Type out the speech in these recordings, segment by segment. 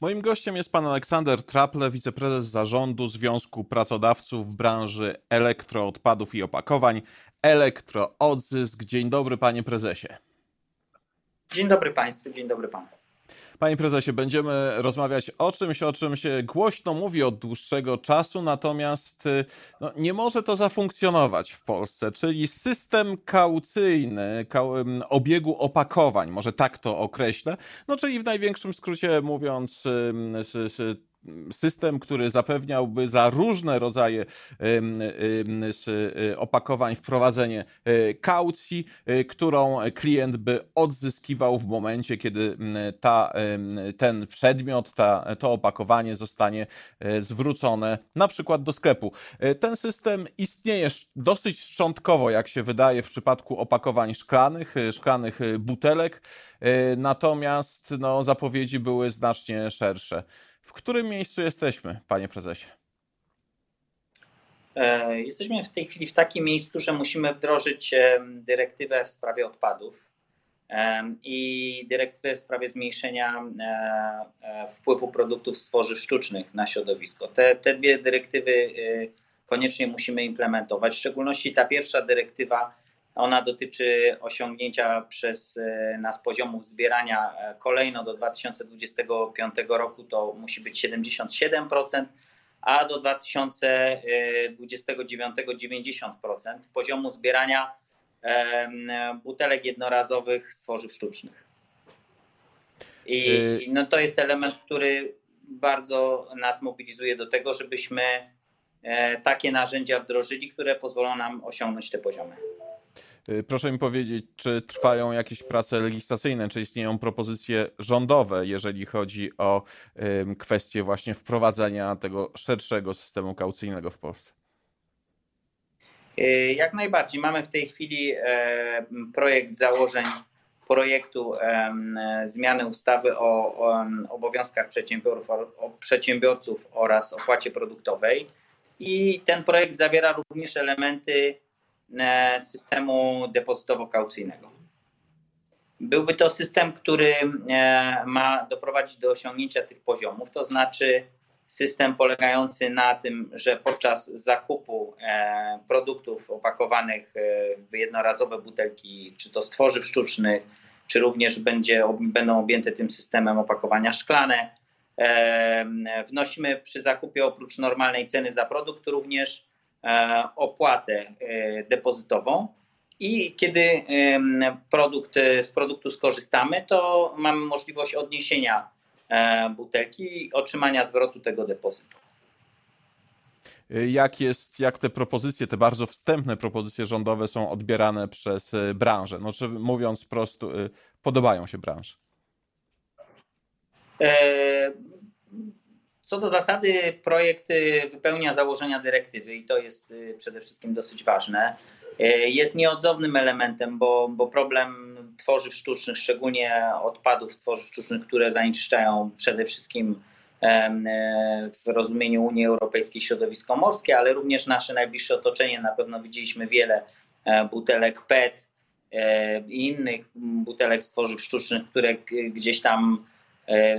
Moim gościem jest pan Aleksander Traple, wiceprezes zarządu Związku Pracodawców w branży elektroodpadów i opakowań Elektroodzysk. Dzień dobry panie prezesie. Dzień dobry państwu, dzień dobry panu. Panie prezesie, będziemy rozmawiać o czymś, o czym się głośno mówi od dłuższego czasu, natomiast y, no, nie może to zafunkcjonować w Polsce, czyli system kaucyjny obiegu opakowań, może tak to określę, no czyli w największym skrócie mówiąc, system, który zapewniałby za różne rodzaje y, opakowań wprowadzenie y, kaucji, y, którą klient by odzyskiwał w momencie, kiedy ta, ten przedmiot, ta, to opakowanie zostanie zwrócone na przykład do sklepu. Ten system istnieje dosyć szczątkowo, jak się wydaje, w przypadku opakowań szklanych, szklanych butelek, natomiast no, zapowiedzi były znacznie szersze. W którym miejscu jesteśmy, panie prezesie? E, jesteśmy w tej chwili w takim miejscu, że musimy wdrożyć dyrektywę w sprawie odpadów i dyrektywę w sprawie zmniejszenia e, e, wpływu produktów z tworzyw sztucznych na środowisko. Te, te dwie dyrektywy koniecznie musimy implementować. W szczególności ta pierwsza dyrektywa ona dotyczy osiągnięcia przez e, nas poziomów zbierania e, kolejno do 2025 roku to musi być 77%, a do 2029 90% poziomu zbierania butelek jednorazowych z tworzyw sztucznych. I y- no to jest element, który bardzo nas mobilizuje do tego, żebyśmy e, takie narzędzia wdrożyli, które pozwolą nam osiągnąć te poziomy. Y, proszę mi powiedzieć, czy trwają jakieś prace legislacyjne, czy istnieją propozycje rządowe, jeżeli chodzi o kwestię właśnie wprowadzenia tego szerszego systemu kaucyjnego w Polsce? Y, jak najbardziej. Mamy w tej chwili e, projekt założeń projektu zmiany ustawy o, obowiązkach przedsiębiorców, oraz opłacie produktowej. I ten projekt zawiera również elementy systemu depozytowo-kaucyjnego. Byłby to system, który e, ma doprowadzić do osiągnięcia tych poziomów, to znaczy system polegający na tym, że podczas zakupu e, produktów opakowanych w jednorazowe butelki, czy to z tworzyw sztucznych, czy również będzie, będą objęte tym systemem opakowania szklane, wnosimy przy zakupie oprócz normalnej ceny za produkt również E, opłatę e, depozytową i kiedy produkt, e, z produktu skorzystamy, to mamy możliwość odniesienia butelki i otrzymania zwrotu tego depozytu. Jak, jest, jak te propozycje, te bardzo wstępne propozycje rządowe są odbierane przez branżę? No, czy mówiąc prosto, podobają się branży? Co do zasady, projekt y, wypełnia założenia dyrektywy i to jest y, przede wszystkim dosyć ważne. Y, jest nieodzownym elementem, bo, bo problem tworzyw sztucznych, szczególnie odpadów z tworzyw sztucznych, które zanieczyszczają przede wszystkim w rozumieniu Unii Europejskiej środowisko morskie, ale również nasze najbliższe otoczenie. Na pewno widzieliśmy wiele e, butelek PET e, i innych butelek z tworzyw sztucznych, które gdzieś tam E,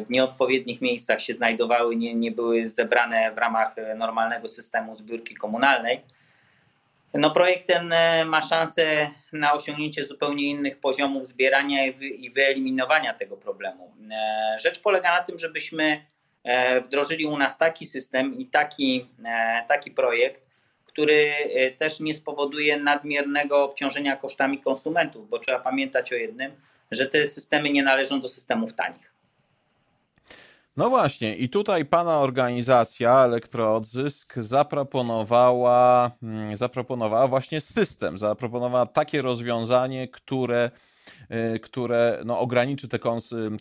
w nieodpowiednich miejscach się znajdowały, nie, nie były zebrane w ramach e, normalnego systemu zbiórki komunalnej. No, projekt ten e, ma szansę na osiągnięcie zupełnie innych poziomów zbierania i wyeliminowania tego problemu. Rzecz polega na tym, żebyśmy wdrożyli u nas taki system i taki, taki projekt, który też nie spowoduje nadmiernego obciążenia kosztami konsumentów, bo trzeba pamiętać o jednym, że te systemy nie należą do systemów tanich. No właśnie, i tutaj pana organizacja Elektroodzysk zaproponowała, mm, zaproponowała właśnie system, zaproponowała takie rozwiązanie, które y, które no, ograniczy te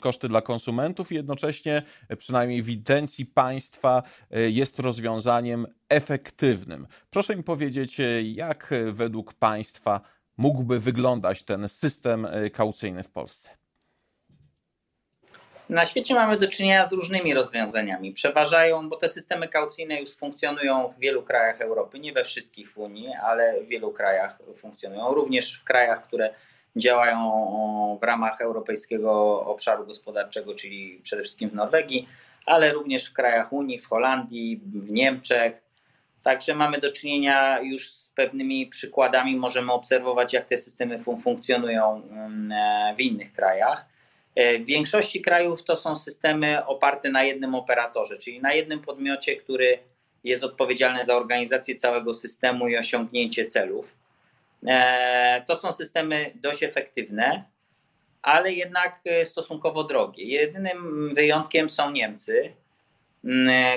koszty dla konsumentów i jednocześnie, przynajmniej w intencji państwa, y, jest rozwiązaniem efektywnym. Proszę mi powiedzieć, y, jak według państwa mógłby wyglądać ten system kaucyjny w Polsce? Na świecie mamy do czynienia z różnymi rozwiązaniami. Przeważają, bo te systemy kaucyjne już funkcjonują w wielu krajach Europy, nie we wszystkich w Unii, ale w wielu krajach funkcjonują. Również w krajach, które działają w ramach Europejskiego Obszaru Gospodarczego, czyli przede wszystkim w Norwegii, ale również w krajach Unii, w Holandii, w Niemczech. Także mamy do czynienia już z pewnymi przykładami, możemy obserwować, jak te systemy fun funkcjonują mm, e, w innych krajach. E, w większości krajów to są systemy oparte na jednym operatorze, czyli na jednym podmiocie, który jest odpowiedzialny za organizację całego systemu i osiągnięcie celów. E, to są systemy dość efektywne, ale jednak stosunkowo drogie. Jedynym wyjątkiem są Niemcy,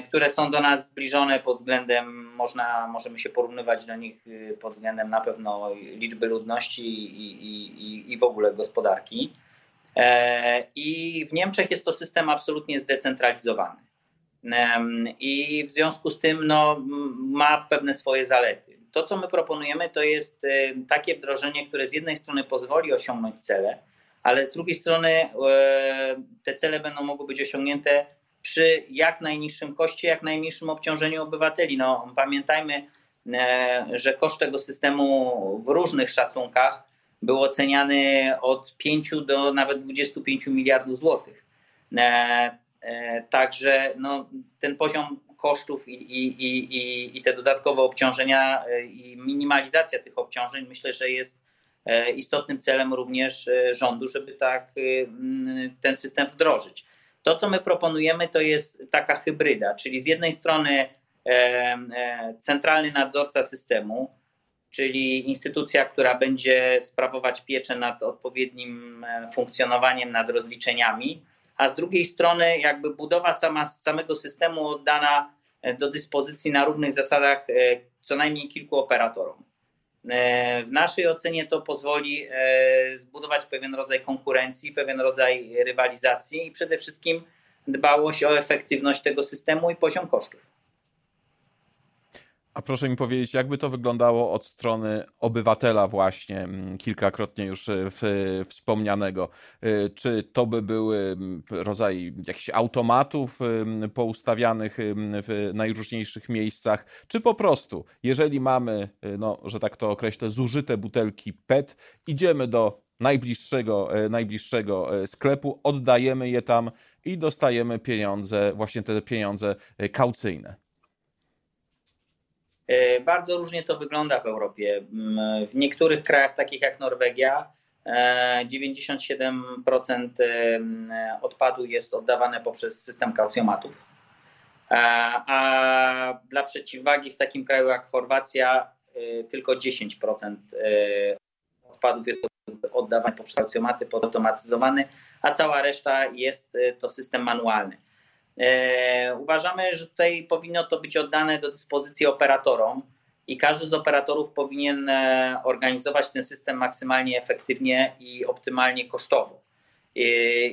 które są do nas zbliżone pod względem, można, możemy się porównywać do nich pod względem na pewno liczby ludności i, i, i w ogóle gospodarki. E, I w Niemczech jest to system absolutnie zdecentralizowany. I w związku z tym no, ma pewne swoje zalety. To, co my proponujemy, to jest y, takie wdrożenie, które z jednej strony pozwoli osiągnąć cele, ale z drugiej strony e, te cele będą mogły być osiągnięte przy jak najniższym koszcie, jak najmniejszym obciążeniu obywateli. No, pamiętajmy, e, że koszt tego systemu w różnych szacunkach był oceniany od 5 do nawet 25 miliardów złotych. E, e, także no, ten poziom kosztów i, i, i, i te dodatkowe obciążenia i minimalizacja tych obciążeń myślę, że jest istotnym celem również rządu, żeby tak ten system wdrożyć. To, co my proponujemy, to jest taka hybryda, czyli z jednej strony e, e, centralny nadzorca systemu, czyli instytucja, która będzie sprawować pieczę nad odpowiednim e, funkcjonowaniem, nad rozliczeniami, a z drugiej strony jakby budowa sama, samego systemu oddana do dyspozycji na równych zasadach co najmniej kilku operatorom. W naszej ocenie to pozwoli e, zbudować pewien rodzaj konkurencji, pewien rodzaj rywalizacji i przede wszystkim dbałość o efektywność tego systemu i poziom kosztów. A proszę mi powiedzieć, jakby to wyglądało od strony obywatela właśnie, mm, kilkakrotnie już e, w, wspomnianego. E, czy to by były mm, rodzaj jakichś automatów poustawianych w najróżniejszych miejscach, czy po prostu, jeżeli mamy, e, no, że tak to określę, zużyte butelki PET, idziemy do najbliższego, najbliższego sklepu, oddajemy je tam i dostajemy pieniądze, właśnie te pieniądze kaucyjne. E, bardzo różnie to wygląda w Europie. Mm, w niektórych krajach, takich jak Norwegia, 97% e, odpadu jest oddawane poprzez system kaucjomatów. E, a dla przeciwwagi w takim kraju jak Chorwacja tylko 10% odpadów jest oddawane poprzez kaucjomaty podautomatyzowane, a cała reszta jest to system manualny. E, uważamy, że tutaj powinno to być oddane do dyspozycji operatorom i każdy z operatorów powinien e, organizować ten system maksymalnie efektywnie i optymalnie kosztowo.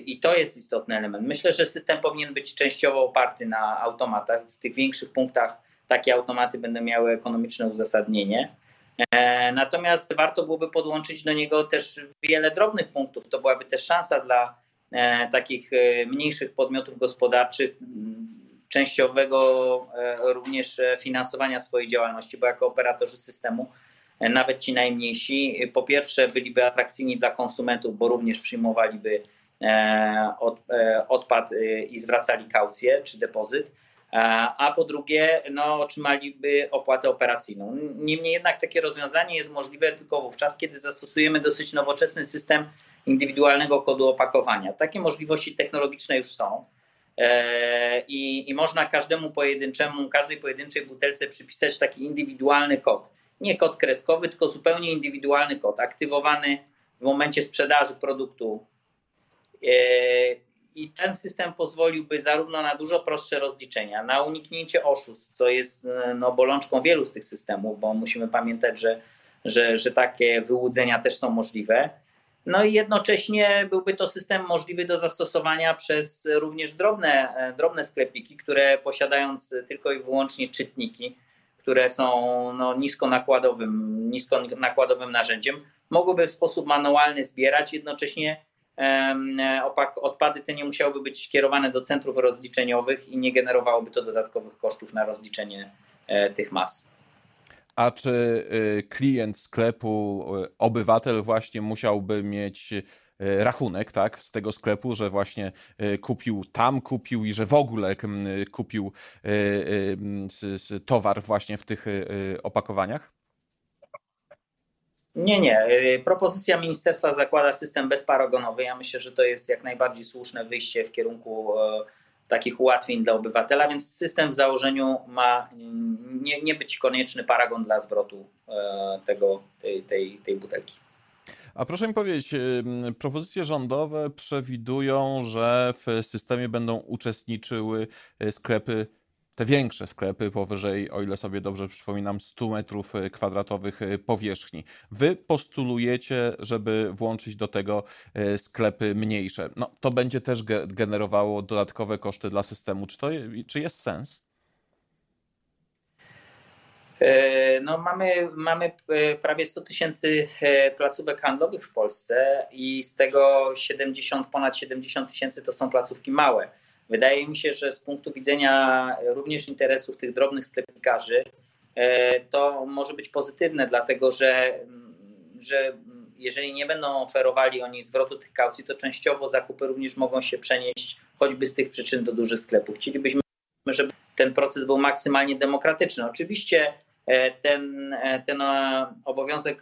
I to jest istotny element. Myślę, że system powinien być częściowo oparty na automatach. W tych większych punktach takie automaty będą miały ekonomiczne uzasadnienie. E, natomiast warto byłoby podłączyć do niego też wiele drobnych punktów. To byłaby też szansa dla E, takich e, mniejszych podmiotów gospodarczych, częściowego e, również finansowania swojej działalności, bo jako operatorzy systemu, nawet ci najmniejsi, po pierwsze byliby atrakcyjni dla konsumentów, bo również przyjmowaliby odpad i zwracali kaucję czy depozyt, a po drugie no, otrzymaliby opłatę operacyjną. Niemniej jednak takie rozwiązanie jest możliwe tylko wówczas, kiedy zastosujemy dosyć nowoczesny system indywidualnego kodu opakowania. Takie możliwości technologiczne już są. E, I, I, można każdemu pojedynczemu, każdej pojedynczej butelce przypisać taki indywidualny kod. Nie kod kreskowy, tylko zupełnie indywidualny kod, aktywowany w momencie sprzedaży produktu. E, I ten system pozwoliłby zarówno na dużo prostsze rozliczenia, na uniknięcie oszustw, co jest no, bolączką wielu z tych systemów, bo musimy pamiętać, że, że, że takie wyłudzenia też są możliwe no i jednocześnie byłby to system możliwy do zastosowania przez również drobne, e, drobne sklepiki, które posiadając tylko i wyłącznie czytniki, które są no, niskonakładowym, niskonakładowym narzędziem, mogłyby w sposób manualny zbierać, jednocześnie odpady te nie musiałyby być kierowane do centrów rozliczeniowych i nie generowałoby to dodatkowych kosztów na rozliczenie e, tych mas a czy y, klient sklepu, y, obywatel właśnie musiałby mieć rachunek tak, z tego sklepu, że właśnie kupił tam, kupił i że w ogóle kupił towar właśnie w tych opakowaniach? Nie, nie. Propozycja ministerstwa zakłada system bezparagonowy. Ja myślę, że to jest jak najbardziej słuszne wyjście w kierunku takich ułatwień dla obywatela, więc system w założeniu ma nie, nie być konieczny paragon dla zwrotu e, tego, tej, tej, tej butelki. A proszę mi powiedzieć, propozycje rządowe przewidują, że w systemie będą uczestniczyły e, sklepy te większe sklepy powyżej, o ile sobie dobrze przypominam, 100 metrów e, kwadratowych e, powierzchni. Wy postulujecie, żeby włączyć do tego e, sklepy mniejsze. No, to będzie też generowało dodatkowe koszty dla systemu. Czy, to, czy jest sens? No, mamy, mamy prawie 100 tysięcy placówek handlowych w Polsce i z tego 70, ponad 70 tysięcy to są placówki małe. Wydaje mi się, że z punktu widzenia również interesów tych drobnych sklepikarzy e, to może być pozytywne, dlatego że, że jeżeli nie będą oferowali oni zwrotu tych kaucji, to częściowo zakupy również mogą się przenieść choćby z tych przyczyn do dużych sklepów. Chcielibyśmy, żeby ten proces był maksymalnie demokratyczny. Oczywiście e, ten, e, ten obowiązek,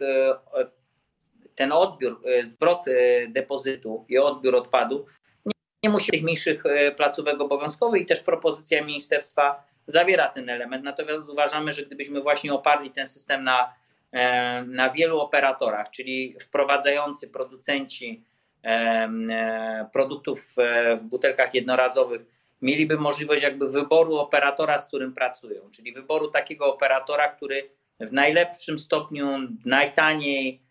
ten odbiór, zwrot depozytu i odbiór odpadu nie musi tych mniejszych e, placówek obowiązkowych i też propozycja ministerstwa zawiera ten element. Natomiast uważamy, że gdybyśmy właśnie oparli ten system na, e, na wielu operatorach, czyli wprowadzający producenci e, produktów w butelkach jednorazowych mieliby możliwość jakby wyboru operatora, z którym pracują, czyli wyboru takiego operatora, który w najlepszym stopniu, najtaniej,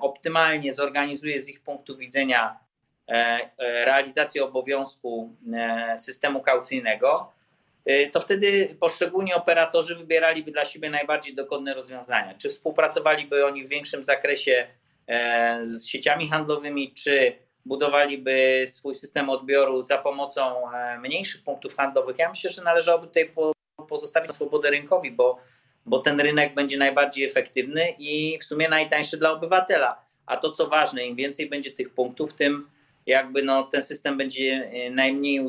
optymalnie zorganizuje z ich punktu widzenia realizację obowiązku e, systemu kaucyjnego, to wtedy poszczególni operatorzy wybieraliby dla siebie najbardziej dogodne rozwiązania. Czy współpracowaliby oni w większym zakresie z sieciami handlowymi, czy budowaliby swój system odbioru za pomocą mniejszych punktów handlowych. Ja myślę, że należałoby tutaj pozostawić swobodę rynkowi, bo, bo ten rynek będzie najbardziej efektywny i w sumie najtańszy dla obywatela. A to co ważne, im więcej będzie tych punktów, tym jakby no, ten system będzie e, najmniej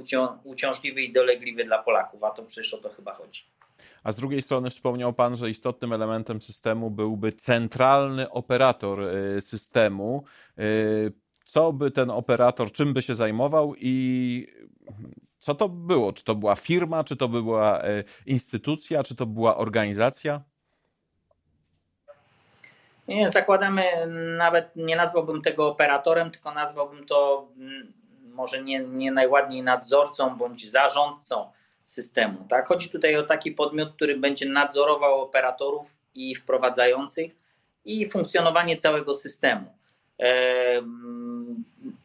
uciążliwy i dolegliwy dla Polaków, a to przecież o to chyba chodzi. A z drugiej strony wspomniał Pan, że istotnym elementem systemu byłby centralny operator e, systemu. E, co by ten operator, czym by się zajmował i co to było? Czy to była firma, czy to była instytucja, czy to była organizacja? Nie, zakładamy, nawet nie nazwałbym tego operatorem, tylko nazwałbym to mm, może nie, nie najładniej nadzorcą bądź zarządcą systemu. Tak? Chodzi tutaj o taki podmiot, który będzie nadzorował operatorów i wprowadzających i funkcjonowanie całego systemu.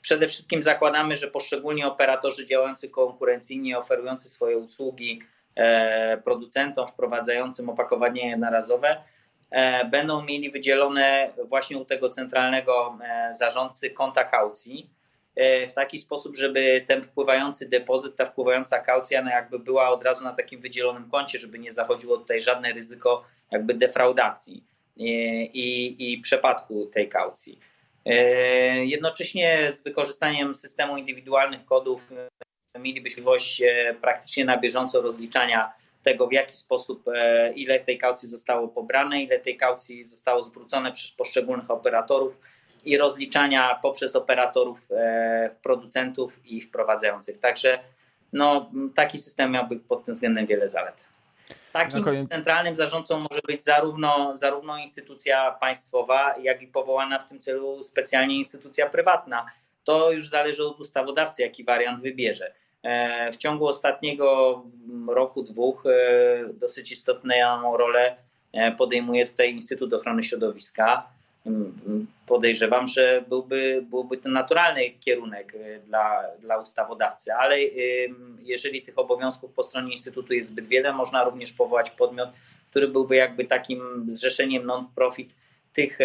Przede wszystkim zakładamy, że poszczególni operatorzy działający konkurencyjnie, oferujący swoje usługi e, producentom wprowadzającym opakowanie jednorazowe, E, będą mieli wydzielone właśnie u tego centralnego e, zarządcy konta kaucji e, w taki sposób, żeby ten wpływający depozyt, ta wpływająca kaucja no jakby była od razu na takim wydzielonym koncie, żeby nie zachodziło tutaj żadne ryzyko jakby defraudacji i, i, i przepadku tej kaucji. Jednocześnie z wykorzystaniem systemu indywidualnych kodów mielibyśmy możliwość praktycznie na bieżąco rozliczania tego, w jaki sposób, e, ile tej kaucji zostało pobrane, ile tej kaucji zostało zwrócone przez poszczególnych operatorów i rozliczania poprzez operatorów, e, producentów i wprowadzających. Także no, taki system miałby pod tym względem wiele zalet. Takim centralnym zarządcą może być zarówno, zarówno instytucja państwowa, jak i powołana w tym celu specjalnie instytucja prywatna. To już zależy od ustawodawcy, jaki wariant wybierze. E, w ciągu ostatniego roku, dwóch e, dosyć istotną rolę e, podejmuje tutaj Instytut Ochrony Środowiska. Podejrzewam, że byłby, byłby to naturalny kierunek dla, dla ustawodawcy, ale jeżeli tych obowiązków po stronie Instytutu jest zbyt wiele, można również powołać podmiot, który byłby jakby takim zrzeszeniem non-profit tych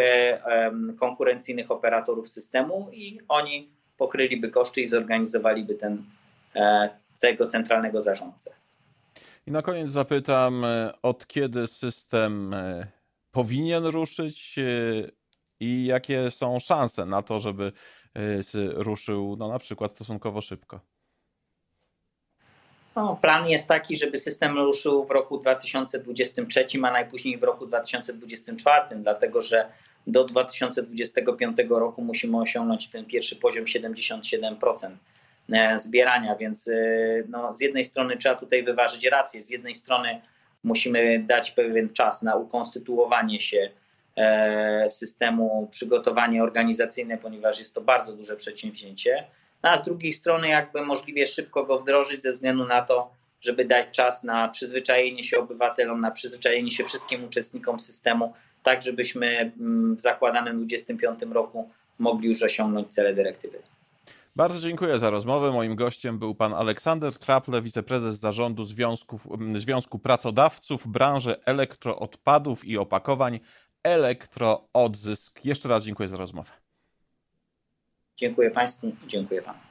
konkurencyjnych operatorów systemu i oni pokryliby koszty i zorganizowaliby ten tego centralnego zarządcę. I na koniec zapytam, e, od kiedy system e, powinien ruszyć i jakie są szanse na to, żeby ruszył no, na przykład stosunkowo szybko? No, plan jest taki, żeby system ruszył w roku 2023, a najpóźniej w roku 2024, dlatego że do 2025 roku musimy osiągnąć ten pierwszy poziom 77% e, zbierania, więc e, no, z jednej strony trzeba tutaj wyważyć rację, z jednej strony musimy dać pewien czas na ukonstytuowanie się e, systemu, przygotowanie organizacyjne, ponieważ jest to bardzo duże przedsięwzięcie, a z drugiej strony jakby możliwie szybko go wdrożyć ze względu na to, żeby dać czas na przyzwyczajenie się obywatelom, na przyzwyczajenie się wszystkim uczestnikom systemu, tak żebyśmy mm, w zakładanym 2025 roku mogli już osiągnąć cele dyrektywy. Bardzo dziękuję za rozmowę. Moim gościem był pan Aleksander Kraple, wiceprezes zarządu Związku, mm, Związku Pracodawców branży elektroodpadów i opakowań Elektroodzysk. Jeszcze raz dziękuję za rozmowę. Dziękuję Państwu, dziękuję Panu.